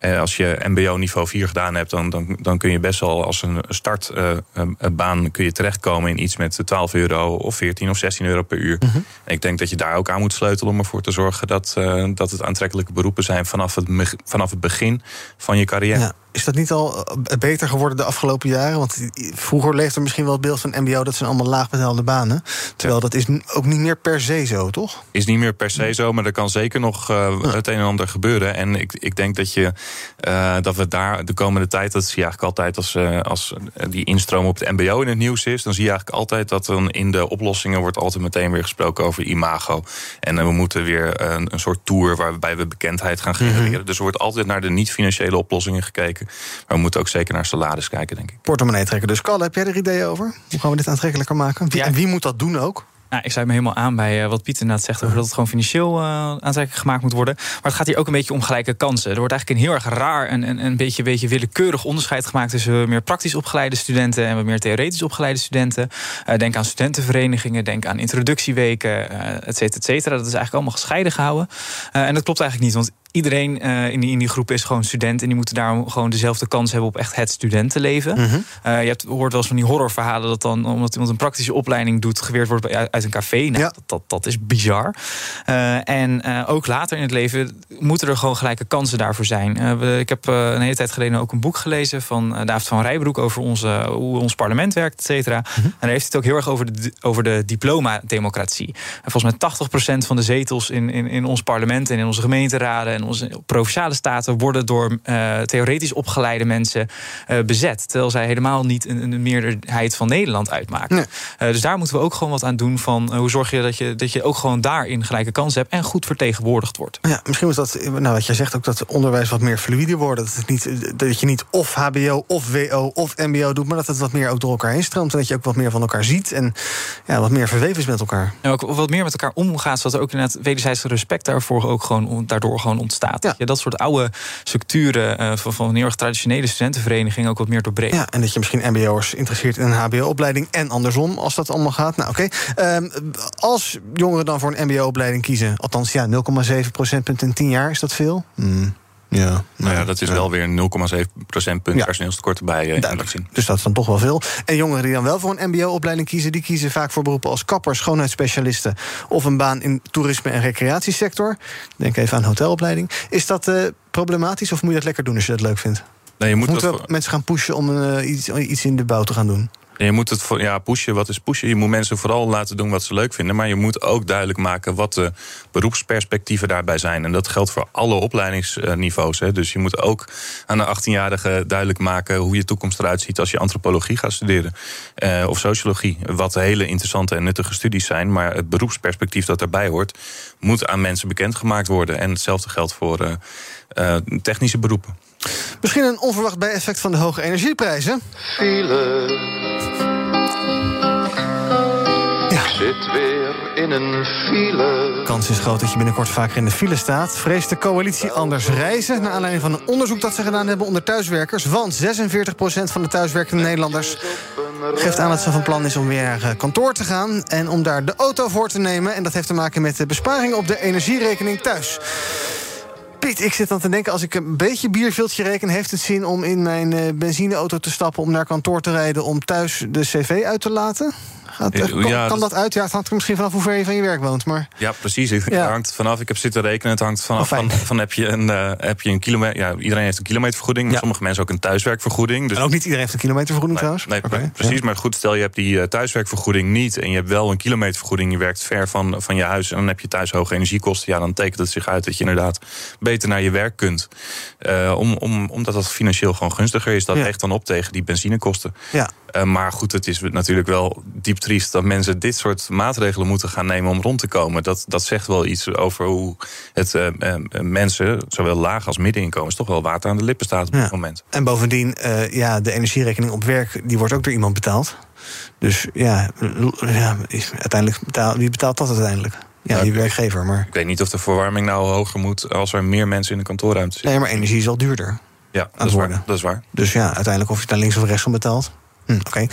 eh, als je MBO niveau 4 gedaan hebt, dan, dan, dan kun je best wel als een startbaan kun je terechtkomen in iets met 12 euro of 14 of 16 euro per uur. Mhm. En ik denk dat je daar ook aan moet sleutelen om ervoor te zorgen dat, eh, dat het aantrekkelijke beroepen zijn vanaf het, vanaf het begin van je carrière. Ja. Is dat niet al eh, beter geworden de afgelopen jaren? Want vroeger leefde er misschien wel het beeld van MBO... dat zijn allemaal laagbetaalde banen. Terwijl dat is ook niet meer per se zo, toch? Is niet meer per se zo, maar er kan zeker nog uh, het een en ander gebeuren. En ik, ik denk dat, je, uh, dat we daar de komende tijd... dat zie je eigenlijk altijd als, uh, als die instroom op het mbo in het nieuws is... dan zie je eigenlijk altijd dat dan in de oplossingen... wordt altijd meteen weer gesproken over imago. En we moeten weer een, een soort tour waarbij we bekendheid gaan genereren. Mm -hmm. Dus er wordt altijd naar de niet-financiële oplossingen gekeken. Maar we moeten ook zeker naar salaris kijken, denk ik. Portemonnee trekken. Dus Kalle, heb jij er ideeën over? Hoe gaan we dit aantrekkelijker maken? Wie, ja. En wie moet dat doen ook? Nou, ik sluit me helemaal aan bij uh, wat Pieter inderdaad zegt... over dat het gewoon financieel uh, aantrekkelijk gemaakt moet worden. Maar het gaat hier ook een beetje om gelijke kansen. Er wordt eigenlijk een heel erg raar en een, een beetje, beetje willekeurig onderscheid gemaakt... tussen meer praktisch opgeleide studenten en wat meer theoretisch opgeleide studenten. Uh, denk aan studentenverenigingen, denk aan introductieweken, et cetera, et cetera. Dat is eigenlijk allemaal gescheiden gehouden. en dat klopt eigenlijk niet, want iedereen uh, in, die, in die groep is gewoon student. En die moeten daarom gewoon dezelfde kans hebben op echt het studentenleven. Mm -hmm. uh, je hebt, hoort wel eens van die horrorverhalen dat dan, omdat iemand een praktische opleiding doet, geweerd wordt uit een café. Nou, ja. dat, dat, dat, is bizar. Uh, en ook later in het leven moeten er gewoon gelijke kansen daarvoor zijn. We, ik heb een hele tijd geleden ook een boek gelezen van David van Rijbroek over onze, hoe ons parlement werkt, et cetera. Mm -hmm. En daar heeft het ook heel erg over de, over de diploma-democratie. En volgens mij 80% van de zetels in, in, in ons parlement en in onze gemeenteraden en onze provinciale staten worden door uh, theoretisch opgeleide mensen uh, bezet. Terwijl zij helemaal niet een, een meerderheid van Nederland uitmaken. Nee. Uh, dus daar moeten we ook gewoon wat aan doen van hoe zorg je dat je, dat je ook gewoon daarin gelijke kans hebt en goed vertegenwoordigd wordt. Ja, misschien is dat, nou wat jij zegt ook, dat onderwijs wat meer fluide wordt. Dat, het niet, dat je niet of HBO of WO of MBO doet, maar dat het wat meer ook door elkaar heen stroomt. En dat je ook wat meer van elkaar ziet en ja, wat meer verweven is met elkaar. En ook wat meer met elkaar omgaat, zodat er ook inderdaad wederzijds respect daarvoor ook gewoon daardoor gewoon ontstaat. Ja. Je dat soort oude structuren uh, van, van een heel erg traditionele studentenvereniging ook wat meer doorbreken. Ja, en dat je misschien MBO'ers interesseert in een HBO-opleiding en andersom, als dat allemaal gaat. Nou, oké. Okay. Um, als jongeren dan voor een MBO-opleiding kiezen, althans ja, 0,7 procentpunt in 10 jaar, is dat veel? Hmm. Ja, nou ja, dat is ja. wel weer 0,7 procentpunt ja. personeelstekort erbij. Uh, dus dat is dan toch wel veel. En jongeren die dan wel voor een MBO-opleiding kiezen, die kiezen vaak voor beroepen als kapper, schoonheidsspecialisten of een baan in toerisme en recreatiesector. Denk even aan hotelopleiding. Is dat uh, problematisch of moet je dat lekker doen als je dat leuk vindt? Nee, je moet Moeten dat... mensen gaan pushen om uh, iets, iets in de bouw te gaan doen? Je moet het ja, pushen. Wat is pushen? Je moet mensen vooral laten doen wat ze leuk vinden. Maar je moet ook duidelijk maken wat de beroepsperspectieven daarbij zijn. En dat geldt voor alle opleidingsniveaus. Hè. Dus je moet ook aan de 18-jarige duidelijk maken hoe je toekomst eruit ziet als je antropologie gaat studeren. Uh, of sociologie. Wat hele interessante en nuttige studies zijn. Maar het beroepsperspectief dat daarbij hoort, moet aan mensen bekendgemaakt worden. En hetzelfde geldt voor uh, uh, technische beroepen. Misschien een onverwacht bijeffect van de hoge energieprijzen. File. Ja. Zit weer in een file. Kans is groot dat je binnenkort vaker in de file staat. Vreest de coalitie anders reizen? Naar aanleiding van een onderzoek dat ze gedaan hebben onder thuiswerkers. Want 46% van de thuiswerkende Nederlanders geeft aan dat ze van plan is om weer naar kantoor te gaan. En om daar de auto voor te nemen. En dat heeft te maken met de besparing op de energierekening thuis. Piet, ik zit dan te denken, als ik een beetje bierviltje reken... heeft het zin om in mijn uh, benzineauto te stappen... om naar kantoor te rijden om thuis de cv uit te laten? Gaat, kan, ja, kan dat uit? Ja, het hangt er misschien vanaf hoe ver je van je werk woont. Maar... Ja, precies. Het ja. hangt vanaf. Ik heb zitten rekenen. Het hangt vanaf van, van heb je een, uh, heb je een kilometer. Ja, iedereen heeft een kilometervergoeding. Maar ja. sommige mensen ook een thuiswerkvergoeding. Dus... En ook niet iedereen heeft een kilometervergoeding nee, trouwens. Nee, okay. precies. Maar goed, stel je hebt die uh, thuiswerkvergoeding niet. En je hebt wel een kilometervergoeding. Je werkt ver van, van je huis. En dan heb je thuis hoge energiekosten. Ja, dan tekent het zich uit dat je inderdaad beter naar je werk kunt. Uh, om, om, omdat dat financieel gewoon gunstiger is. Dat weegt dan op tegen die benzinekosten. Ja. Uh, maar goed, het is natuurlijk wel diep dat mensen dit soort maatregelen moeten gaan nemen om rond te komen. Dat, dat zegt wel iets over hoe het uh, uh, mensen, zowel laag als middeninkomens, toch wel water aan de lippen staat op ja. dit moment. En bovendien, ja, de energierekening op werk, die wordt ook door iemand betaald. Dus ja, ja uiteindelijk betaalt, wie betaalt dat uiteindelijk? Ja, die werkgever. Maar... Ik weet niet of de verwarming nou hoger moet als er meer mensen in de kantoorruimte zitten. Nee, maar energie is al duurder. Ja, dat is, waar, dat is waar. Dus ja, uiteindelijk of je het naar links of rechts van betaalt. Hm, Oké.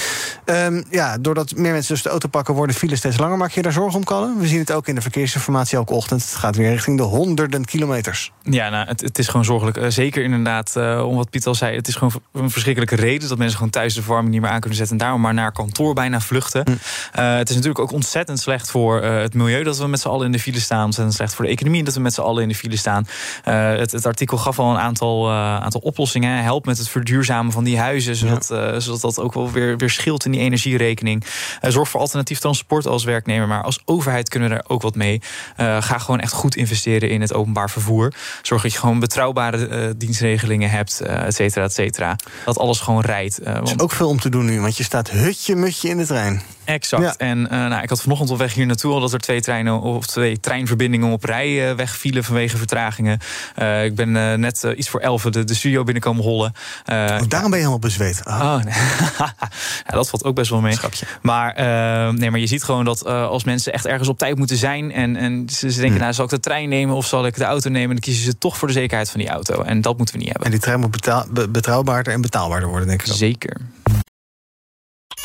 Ehm, ja, doordat meer mensen dus de auto pakken, worden files steeds langer. Maak je daar zorgen om, Kallen? We zien het ook in de verkeersinformatie elke ochtend. Het gaat weer richting de honderden kilometers. Ja, nou, het, het is gewoon zorgelijk. Eh, zeker inderdaad, eh, om wat Piet al zei... het is gewoon een verschrikkelijke reden... dat mensen gewoon thuis de verwarming niet meer aan kunnen zetten... en daarom maar naar kantoor bijna vluchten. Eh, het is natuurlijk ook ontzettend slecht voor het milieu... dat we met z'n allen in de file staan. Ontzettend slecht voor de economie dat we met z'n allen in de file staan. Het, het artikel gaf al een aantal, aantal oplossingen. Help met het verduurzamen van die huizen... zodat, zodat dat ook wel weer, weer scheelt in die energierekening. Eh, zorg voor alternatief transport als werknemer. Maar als overheid kunnen we daar ook wat mee. Eh, ga gewoon echt goed investeren in het openbaar vervoer. Zorg dat je gewoon betrouwbare eh, dienstregelingen hebt, et cetera, et cetera. Dat alles gewoon rijdt. Eh, Er want is ook veel om te doen nu, want je staat hutje-mutje in de trein. Exact. Ja. En eh, nou, ik had vanochtend op weg hier naartoe al dat er twee treinen of twee treinverbindingen op rij eh, wegvielen vanwege vertragingen. Eh, ik ben net iets voor elf de, de studio binnenkomen hollen. Oh, daarom ben je helemaal bezweet. Ah. Oh, nee. ja, dat valt ook best wel mee. Maar, eh, nee, maar je ziet gewoon dat als mensen echt ergens op tijd moeten zijn... en, en ze, denken, nou, zal ik de trein nemen of zal ik de auto nemen... dan kiezen ze toch voor de zekerheid van die auto. En dat moeten we niet hebben. En die trein moet betrouwbaarder en betaalbaarder worden, denk ik. dan. Zeker.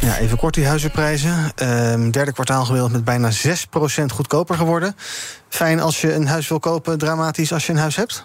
Ja, even kort die huizenprijzen. Ehm, derde kwartaal gemiddeld met bijna 6% goedkoper geworden. Fijn als je een huis wil kopen, dramatisch als je een huis hebt?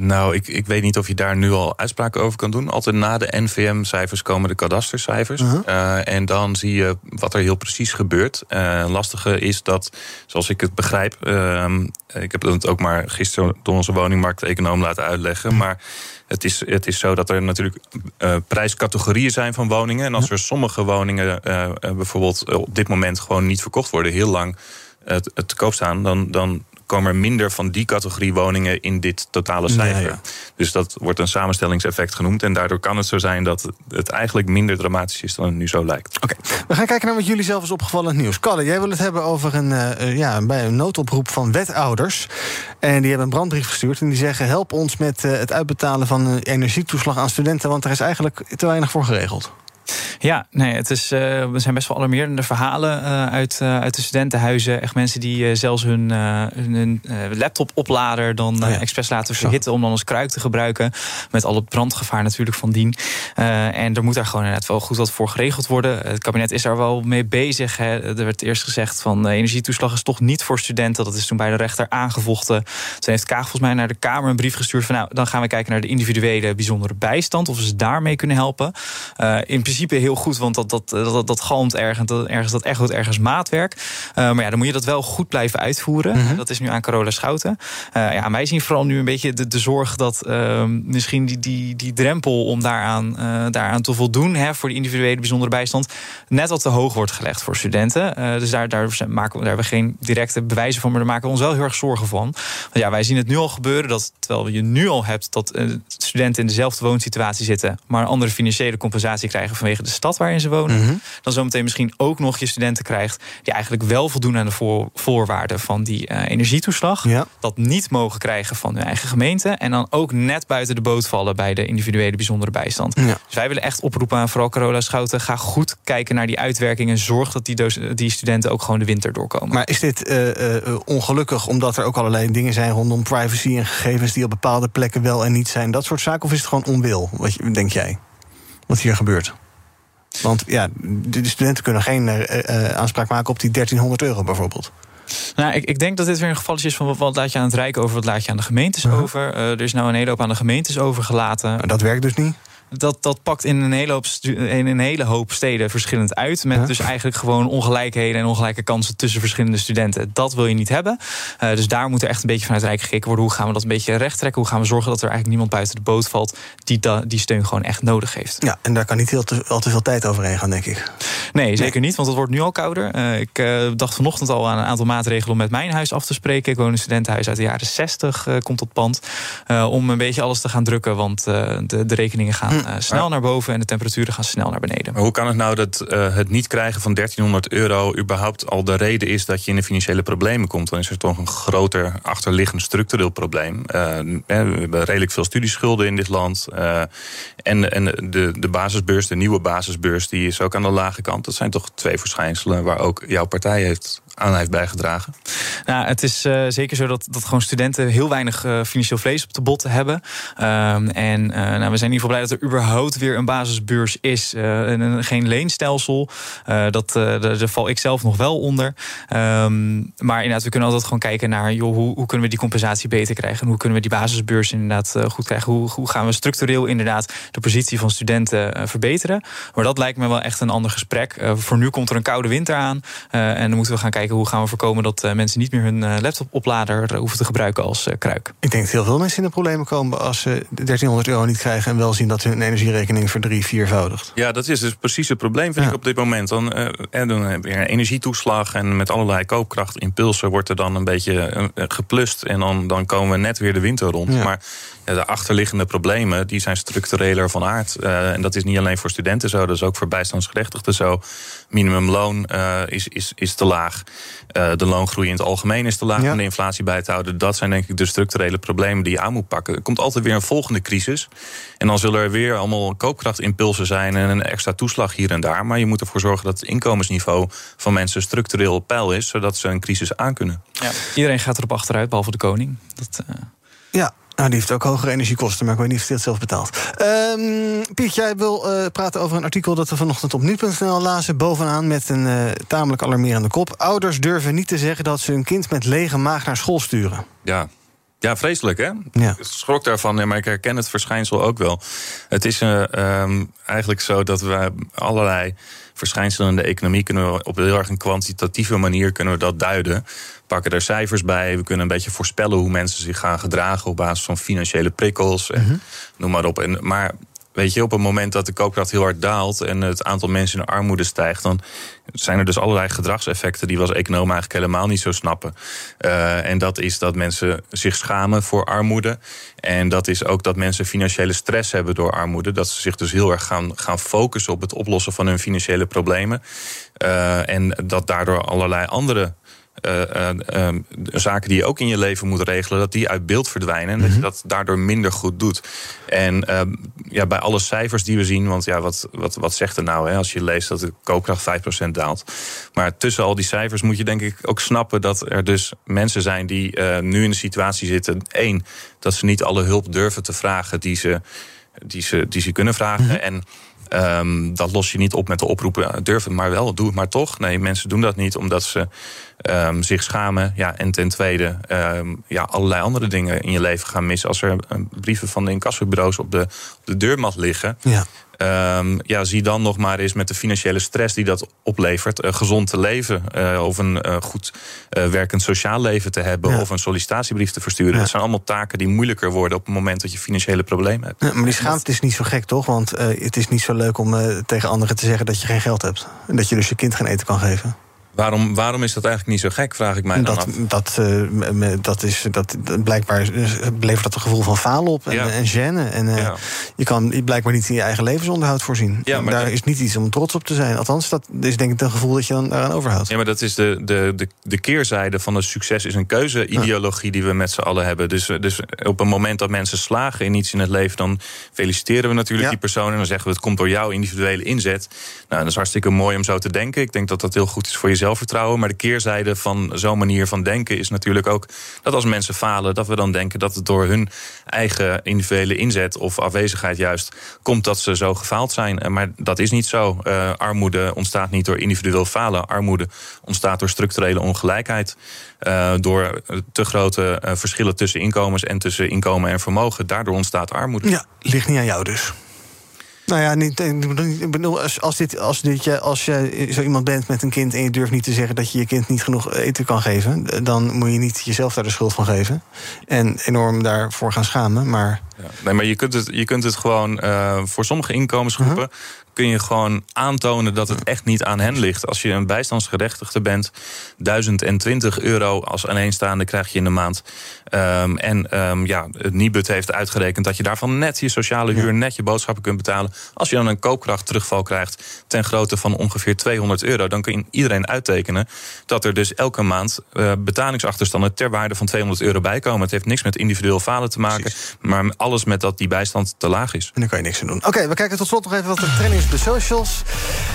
Nou, ik, ik weet niet of je daar nu al uitspraken over kan doen. Altijd na de NVM-cijfers komen de kadastercijfers. Eh, en dan zie je wat er heel precies gebeurt. Eh lastige is dat, zoals ik het begrijp... ehm, ik heb het ook maar gisteren door onze woningmarkt-econoom laten uitleggen... maar het is, het is zo dat er natuurlijk eh, prijscategorieën zijn van woningen. En als er sommige woningen bijvoorbeeld op dit moment gewoon niet verkocht worden... heel lang te te koop staan, dan... dan komen er minder van die categorie woningen in dit totale cijfer. Ja, ja. Dus dat wordt een samenstellingseffect genoemd. En daardoor kan het zo zijn dat het eigenlijk minder dramatisch is dan het nu zo lijkt. Oké, we gaan kijken naar wat jullie zelf is opgevallen nieuws. Kalle, jij wil het hebben over een, eh, eh, ja, bij een noodoproep van wetouders. En die hebben een brandbrief gestuurd. En die zeggen: help ons met eh, het uitbetalen van een energietoeslag aan studenten. Want er is eigenlijk te weinig voor geregeld. Ja, nee, het is, uh, er zijn best wel alarmerende verhalen uh, uit, uh, uit de studentenhuizen. Echt mensen die zelfs hun, hun laptop oplader dan oh ja. expres laten verhitten om dan als kruik te gebruiken. Met alle brandgevaar natuurlijk van dien. en er moet daar gewoon inderdaad wel goed wat voor geregeld worden. Het kabinet is daar wel mee bezig. Hè. Er werd eerst gezegd van energietoeslag is toch niet voor studenten. Dat is toen bij de rechter aangevochten. Toen heeft Kaag volgens mij naar de Kamer een brief gestuurd van nou, dan gaan we kijken naar de individuele bijzondere bijstand. Of we ze daarmee kunnen helpen. in principe heel goed, want dat, dat, dat, dat galmt ergens, dat, ergens, dat echoot ergens maatwerk. Uh, maar ja, dan moet je dat wel goed blijven uitvoeren. Mm -hmm. Dat is nu aan Carola Schouten. Uh, ja, wij zien vooral nu een beetje de, de zorg dat uh, misschien die, die, die drempel om daaraan, daaraan te voldoen, hè, voor de individuele bijzondere bijstand, net wat te hoog wordt gelegd voor studenten. dus daar, daar, maken we, daar hebben we geen directe bewijzen van, maar daar maken we ons wel heel erg zorgen van. Want ja, wij zien het nu al gebeuren dat terwijl je nu al hebt dat studenten in dezelfde woonsituatie zitten, maar een andere financiële compensatie krijgen vanwege de stad waarin ze wonen. Mm -hmm. Dan zometeen misschien ook nog je studenten krijgt die eigenlijk wel voldoen aan de voor, voorwaarden van die uh, energietoeslag. Ja. Dat niet mogen krijgen van hun eigen gemeente. En dan ook net buiten de boot vallen bij de individuele bijzondere bijstand. Ja. Dus wij willen echt oproepen aan vooral Carola Schouten. Ga goed kijken naar die uitwerkingen. Zorg dat die, die studenten ook gewoon de winter doorkomen. Maar is dit uh, uh, ongelukkig omdat er ook allerlei dingen zijn rondom privacy en gegevens die op bepaalde plekken wel en niet zijn? Dat soort zaken? Of is het gewoon onwil? Wat denk jij? Wat hier gebeurt? Want ja, de studenten kunnen geen uh, uh, aanspraak maken op die 1300 euro bijvoorbeeld. Nou, ik, ik denk dat dit weer een gevalletje is van wat, wat laat je aan het Rijk over, wat laat je aan de gemeentes uh -huh. over. Uh, er is nou een hele hoop aan de gemeentes overgelaten. Maar dat werkt dus niet? Dat, dat pakt in een, hele hoop in een hele hoop steden verschillend uit. Met ja. dus eigenlijk gewoon ongelijkheden en ongelijke kansen tussen verschillende studenten. Dat wil je niet hebben. Uh, dus daar moet er echt een beetje vanuit Rijk gekeken worden. Hoe gaan we dat een beetje recht trekken? Hoe gaan we zorgen dat er eigenlijk niemand buiten de boot valt die da, die steun gewoon echt nodig heeft? Ja, en daar kan niet heel te, al te veel tijd overheen gaan, denk ik. Nee, zeker niet, want het wordt nu al kouder. Uh, ik uh, dacht vanochtend al aan een aantal maatregelen om met mijn huis af te spreken. Ik woon in een studentenhuis uit de jaren 60, komt tot pand. om een beetje alles te gaan drukken, want de, de rekeningen gaan uh, snel naar boven en de temperaturen gaan snel naar beneden. Maar hoe kan het nou dat uh, het niet krijgen van 1300 euro überhaupt al de reden is dat je in de financiële problemen komt? Dan is er toch een groter achterliggend structureel probleem. we hebben redelijk veel studieschulden in dit land. en en de, de basisbeurs, de nieuwe basisbeurs, die is ook aan de lage kant. Dat zijn toch twee verschijnselen waar ook jouw partij heeft aan heeft bijgedragen? Nou, het is uh, zeker zo dat, dat gewoon studenten heel weinig uh, financieel vlees op de botten hebben. Um, en uh, nou, we zijn in ieder geval blij dat er überhaupt weer een basisbeurs is. en geen leenstelsel. dat, daar val ik zelf nog wel onder. Um, maar inderdaad, we kunnen altijd gewoon kijken naar joh, hoe, hoe kunnen we die compensatie beter krijgen. En hoe kunnen we die basisbeurs inderdaad goed krijgen. Hoe, hoe gaan we structureel inderdaad de positie van studenten verbeteren. Maar dat lijkt me wel echt een ander gesprek. voor nu komt er een koude winter aan. en dan moeten we gaan kijken hoe gaan we voorkomen dat uh, mensen niet meer hun uh, laptopoplader uh, hoeven te gebruiken als kruik. Ik denk dat heel veel mensen in de problemen komen als ze 1300 euro niet krijgen en wel zien dat hun energierekening voor drie, viervoudigt. Ja, dat is dus precies het probleem, vind ja. ik op dit moment. Dan, en dan heb je een energietoeslag en met allerlei koopkrachtimpulsen wordt er dan een beetje geplust. En dan, dan komen we net weer de winter rond. Ja. Maar de achterliggende problemen die zijn structureler van aard. Uh, en dat is niet alleen voor studenten zo, dat is ook voor bijstandsgerechtigden zo. Minimumloon uh, is, is, is te laag. Uh, de loongroei in het algemeen is te laag ja. om de inflatie bij te houden. Dat zijn denk ik de structurele problemen die je aan moet pakken. Er komt altijd weer een volgende crisis. En dan zullen er weer allemaal koopkrachtimpulsen zijn en een extra toeslag hier en daar. Maar je moet ervoor zorgen dat het inkomensniveau van mensen structureel op peil is, zodat ze een crisis aankunnen. Ja, iedereen gaat erop achteruit, behalve de koning. Dat, Ja, nou, die heeft ook hogere energiekosten, maar ik weet niet of hij het zelf betaalt. Um, Piet, jij wil uh, praten over een artikel dat we vanochtend op nu.nl lazen. Bovenaan met een uh, tamelijk alarmerende kop. Ouders durven niet te zeggen dat ze hun kind met lege maag naar school sturen. Ja, ja, vreselijk hè? Ja. Ik schrok daarvan, maar ik herken het verschijnsel ook wel. Het is uh, um, eigenlijk zo dat we allerlei verschijnselen in de economie kunnen we op heel erg een kwantitatieve manier kunnen we dat duiden. Pakken er cijfers bij. We kunnen een beetje voorspellen hoe mensen zich gaan gedragen op basis van financiële prikkels. En mm-hmm. Noem maar op. En, maar weet je, op het moment dat de koopkracht heel hard daalt en het aantal mensen in de armoede stijgt, dan zijn er dus allerlei gedragseffecten die we als economen eigenlijk helemaal niet zo snappen. Uh, en dat is dat mensen zich schamen voor armoede. En dat is ook dat mensen financiële stress hebben door armoede. Dat ze zich dus heel erg gaan, gaan focussen op het oplossen van hun financiële problemen. Uh, en dat daardoor allerlei andere uh, uh, uh, zaken die je ook in je leven moet regelen, dat die uit beeld verdwijnen. En dat je Mhm. dat daardoor minder goed doet. En ehm, ja, bij alle cijfers die we zien, want ja, wat, wat, wat zegt er nou hè, als je leest dat de koopkracht 5% daalt. Maar tussen al die cijfers moet je denk ik ook snappen dat er dus mensen zijn die eh, nu in de situatie zitten. één, dat ze niet alle hulp durven te vragen die ze, die ze, die ze kunnen vragen. En Um, dat los je niet op met de oproepen. Durf het maar wel, doe het maar toch. Nee, mensen doen dat niet omdat ze um, zich schamen. Ja, en ten tweede um, ja, allerlei andere dingen in je leven gaan missen. Als er brieven van de incassobureaus op de, op de deurmat liggen. Ja. Um, ja, zie dan nog maar eens met de financiële stress die dat oplevert. Uh, gezond te leven. Uh, of een uh, goed werkend sociaal leven te hebben. Ja. Of een sollicitatiebrief te versturen. Ja. Dat zijn allemaal taken die moeilijker worden op het moment dat je financiële problemen hebt. Ja, maar die schaamte is niet zo gek, toch? Want het is niet zo leuk om tegen anderen te zeggen dat je geen geld hebt. En dat je dus je kind geen eten kan geven. Waarom, waarom is dat eigenlijk niet zo gek, vraag ik mij dan dat, af. Dat, uh, dat is, dat, blijkbaar levert dat een gevoel van falen op en, Ja. en gêne. En uh, Ja. je kan je blijkbaar niet in je eigen levensonderhoud voorzien. Ja, maar Daar dat- is niet iets om trots op te zijn. Althans, dat is denk ik een gevoel dat je dan daaraan overhoudt. Ja, maar dat is de, de, de, de keerzijde van de succes is een keuze-ideologie die we met z'n allen hebben. Dus, dus op een moment dat mensen slagen in iets in het leven, dan feliciteren we natuurlijk die persoon. En dan zeggen we het komt door jouw individuele inzet. Nou, dat is hartstikke mooi om zo te denken. Ik denk dat dat heel goed is voor je zelfvertrouwen. Maar de keerzijde van zo'n manier van denken is natuurlijk ook dat als mensen falen, dat we dan denken dat het door hun eigen individuele inzet of afwezigheid juist komt dat ze zo gefaald zijn. Eh, Maar dat is niet zo. Eh, armoede ontstaat niet door individueel falen. Armoede ontstaat door structurele ongelijkheid. Eh, door te grote verschillen tussen inkomens en tussen inkomen en vermogen. Daardoor ontstaat armoede. Ja, ligt niet aan jou dus. Nou ja, niet, ik bedoel- als, als, dit, als, dit, je- als je zo iemand bent met een kind en je durft niet te zeggen dat je je kind niet genoeg eten kan geven, dan moet je niet jezelf daar de schuld van geven. En enorm daarvoor gaan schamen. Maar Ja. Nee, maar je kunt het, je kunt het gewoon uh, voor sommige inkomensgroepen. Uh -huh kun je gewoon aantonen dat het echt niet aan hen ligt. Als je een bijstandsgerechtigde bent, 1020 euro als alleenstaande krijg je in de maand. Um, en um, ja, het Nibud heeft uitgerekend dat je daarvan net je sociale huur, net je boodschappen kunt betalen. Als je dan een koopkracht terugval krijgt ten grootte van ongeveer 200 euro, dan kun iedereen uittekenen dat er dus elke maand uh, betalingsachterstanden ter waarde van 200 euro bijkomen. Het heeft niks met individueel falen te maken, Precies. maar alles met dat die bijstand te laag is. En dan kan je niks aan doen. Oké, okay, we kijken tot slot nog even wat de training de socials.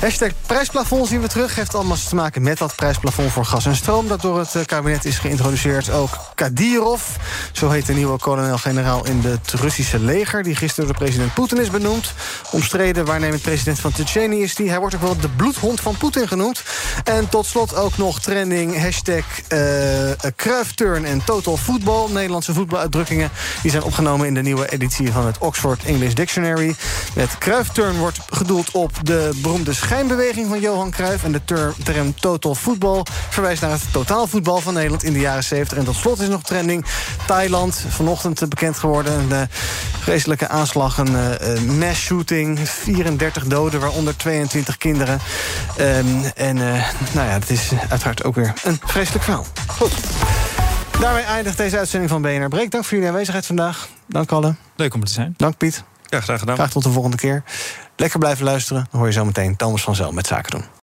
Hashtag prijsplafond zien we terug. Heeft allemaal te maken met dat prijsplafond voor gas en stroom... dat door het kabinet is geïntroduceerd. Ook Kadirov, zo heet de nieuwe kolonel-generaal in het Russische leger... die gisteren door president Poetin is benoemd. Omstreden waarnemend president van Tsjetsjenië is die. Hij wordt ook wel de bloedhond van Poetin genoemd. En tot slot ook nog trending hashtag uh, Kruifturn en Total Voetbal. Nederlandse voetbaluitdrukkingen die zijn opgenomen... in de nieuwe editie van het Oxford English Dictionary. Met Kruifturn wordt gedoeld op de beroemde schijnbeweging van Johan Cruijff... en de term total voetbal verwijst naar het totaalvoetbal van Nederland in de jaren 70. En tot slot is nog trending Thailand, vanochtend bekend geworden. Een uh, vreselijke aanslag, een uh, mass shooting, 34 doden, waaronder 22 kinderen. Um, en uh, nou ja, het is uiteraard ook weer een vreselijk verhaal. Goed. Daarmee eindigt deze uitzending van BNR Breek. Dank voor jullie aanwezigheid vandaag. Dank Kalle. Leuk om er te zijn. Dank Piet. Ja, graag gedaan. Graag tot de volgende keer. Lekker blijven luisteren. Dan hoor je zo meteen Thomas van Zel met Zaken doen.